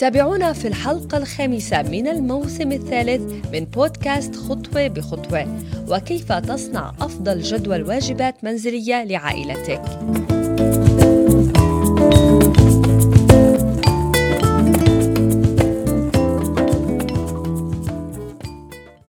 تابعونا في الحلقة الخامسة من الموسم الثالث من بودكاست خطوة بخطوة وكيف تصنع أفضل جدول واجبات منزلية لعائلتك.